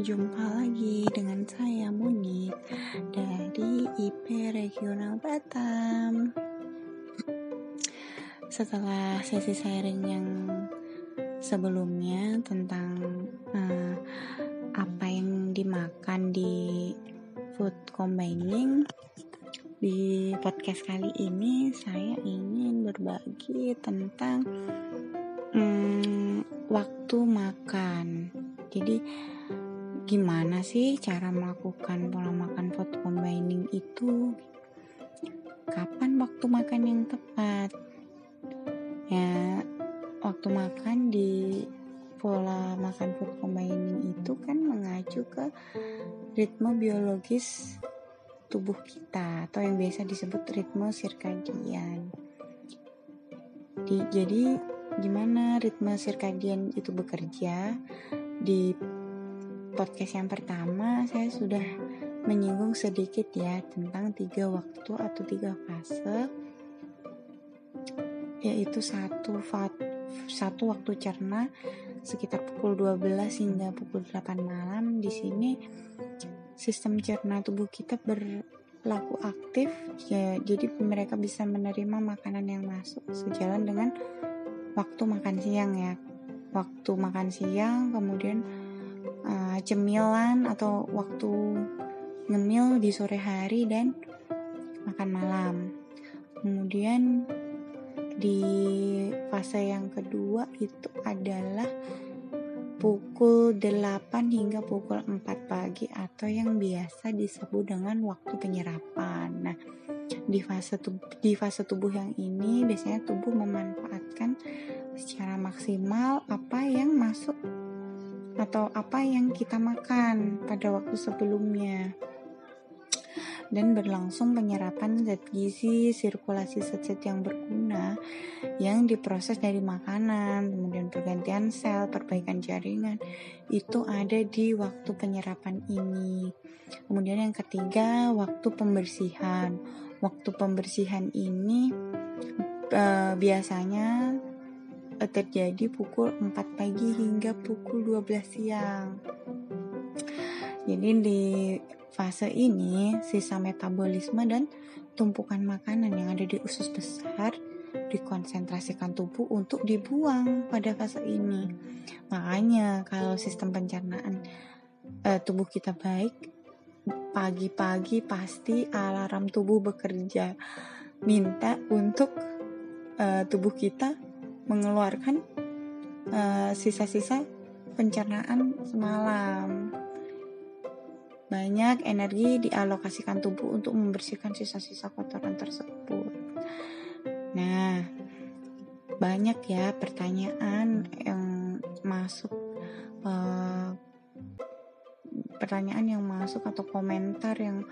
Jumpa lagi dengan saya Monik dari IP Regional Batam. Setelah sesi sharing yang sebelumnya tentang uh, apa yang dimakan di food combining, di podcast kali ini saya ingin berbagi tentang um, waktu makan. Jadi gimana sih cara melakukan pola makan food combining itu? Kapan waktu makan yang tepat? Ya waktu makan di pola makan food combining itu kan mengacu ke ritme biologis tubuh kita atau yang biasa disebut ritme sirkadian. Di, jadi gimana ritme sirkadian itu bekerja? Di podcast yang pertama saya sudah menyinggung sedikit ya tentang tiga waktu atau tiga fase yaitu satu satu waktu cerna sekitar pukul 12 hingga pukul 8 malam. Di sini sistem cerna tubuh kita berlaku aktif ya jadi mereka bisa menerima makanan yang masuk sejalan dengan waktu makan siang ya. Waktu makan siang kemudian uh, cemilan atau waktu ngemil di sore hari dan makan malam. Kemudian di fase yang kedua itu adalah pukul 8 hingga pukul 4 pagi atau yang biasa disebut dengan waktu penyerapan. Nah, di fase tubuh, di fase tubuh yang ini biasanya tubuh memanfaatkan secara maksimal apa yang masuk atau apa yang kita makan pada waktu sebelumnya dan berlangsung penyerapan zat gizi, sirkulasi zat-zat yang berguna yang diproses dari makanan, kemudian pergantian sel, perbaikan jaringan, itu ada di waktu penyerapan ini. Kemudian yang ketiga, waktu pembersihan. Waktu pembersihan ini e, biasanya terjadi pukul 4 pagi hingga pukul 12 siang. Jadi di fase ini sisa metabolisme dan tumpukan makanan yang ada di usus besar dikonsentrasikan tubuh untuk dibuang pada fase ini. Makanya kalau sistem pencernaan e, tubuh kita baik, pagi-pagi pasti alarm tubuh bekerja minta untuk e, tubuh kita mengeluarkan eh, sisa-sisa uh, pencernaan semalam. Banyak energi dialokasikan tubuh untuk membersihkan sisa-sisa kotoran tersebut. Nah, banyak ya pertanyaan yang masuk uh, pertanyaan yang masuk atau komentar yang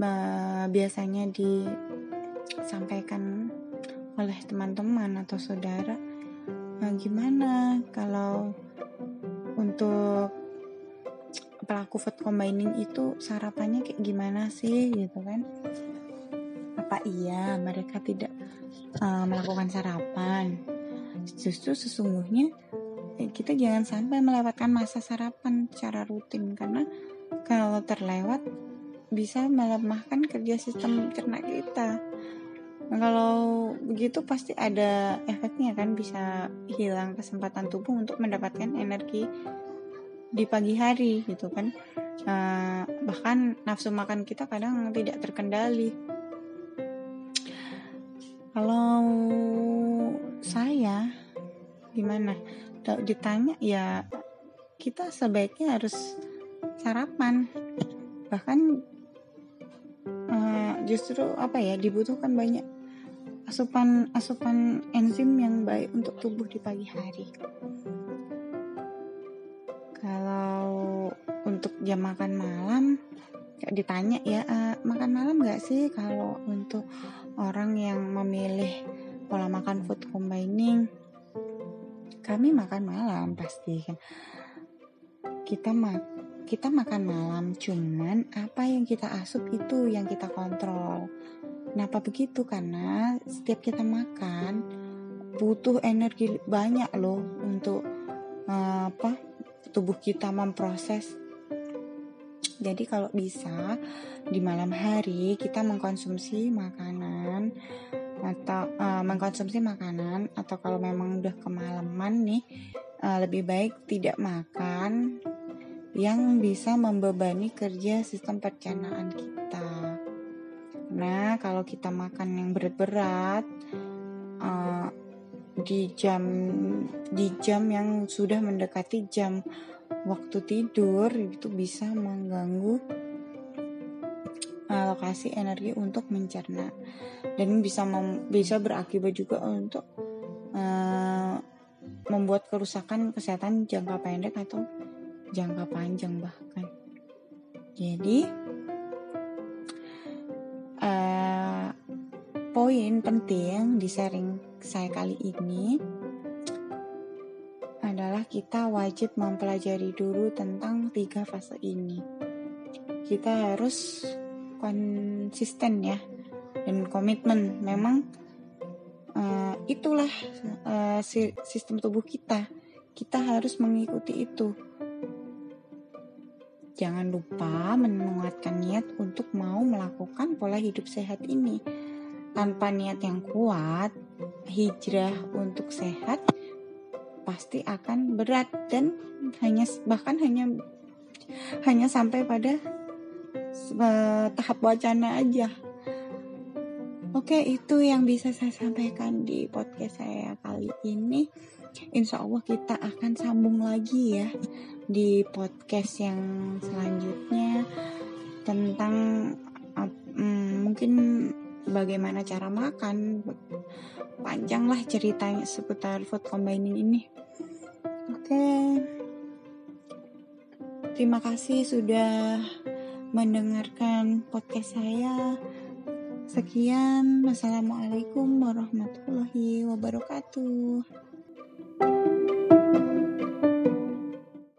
uh, biasanya disampaikan oleh teman-teman atau saudara. Nah, gimana kalau untuk pelaku food combining itu sarapannya kayak gimana sih gitu kan? Apa iya mereka tidak uh, melakukan sarapan? Justru sesungguhnya eh, kita jangan sampai melewatkan masa sarapan secara rutin. Karena kalau terlewat bisa melemahkan kerja sistem cerna kita Nah, kalau begitu pasti ada efeknya kan bisa hilang kesempatan tubuh untuk mendapatkan energi di pagi hari gitu kan. Uh, bahkan nafsu makan kita kadang tidak terkendali. Kalau saya gimana? Ditanya ya kita sebaiknya harus sarapan. Bahkan uh, justru apa ya dibutuhkan banyak asupan asupan enzim yang baik untuk tubuh di pagi hari. Kalau untuk jam makan malam, ditanya ya uh, makan malam nggak sih kalau untuk orang yang memilih pola makan food combining? Kami makan malam pasti kan. Kita mak kita makan malam, cuman apa yang kita asup itu yang kita kontrol Kenapa begitu? Karena setiap kita makan butuh energi banyak loh untuk uh, apa tubuh kita memproses jadi kalau bisa di malam hari kita mengkonsumsi makanan atau uh, mengkonsumsi makanan atau kalau memang udah kemalaman nih uh, lebih baik tidak makan yang bisa membebani kerja sistem pencernaan kita. Nah, kalau kita makan yang berat-berat uh, di jam di jam yang sudah mendekati jam waktu tidur itu bisa mengganggu alokasi energi untuk mencerna dan bisa mem, bisa berakibat juga untuk uh, membuat kerusakan kesehatan jangka pendek atau jangka panjang bahkan. Jadi poin penting di sharing saya kali ini adalah kita wajib mempelajari dulu tentang tiga fase ini. Kita harus konsisten ya dan komitmen. Memang uh, itulah uh, sistem tubuh kita. Kita harus mengikuti itu Jangan lupa menguatkan niat untuk mau melakukan pola hidup sehat ini. Tanpa niat yang kuat, hijrah untuk sehat pasti akan berat dan hanya bahkan hanya hanya sampai pada tahap wacana aja. Oke, itu yang bisa saya sampaikan di podcast saya kali ini. Insya Allah kita akan sambung lagi ya di podcast yang selanjutnya tentang bagaimana cara makan. Panjang lah ceritanya seputar food combining ini. Oke. Terima kasih sudah mendengarkan podcast saya. Sekian. Wassalamualaikum warahmatullahi wabarakatuh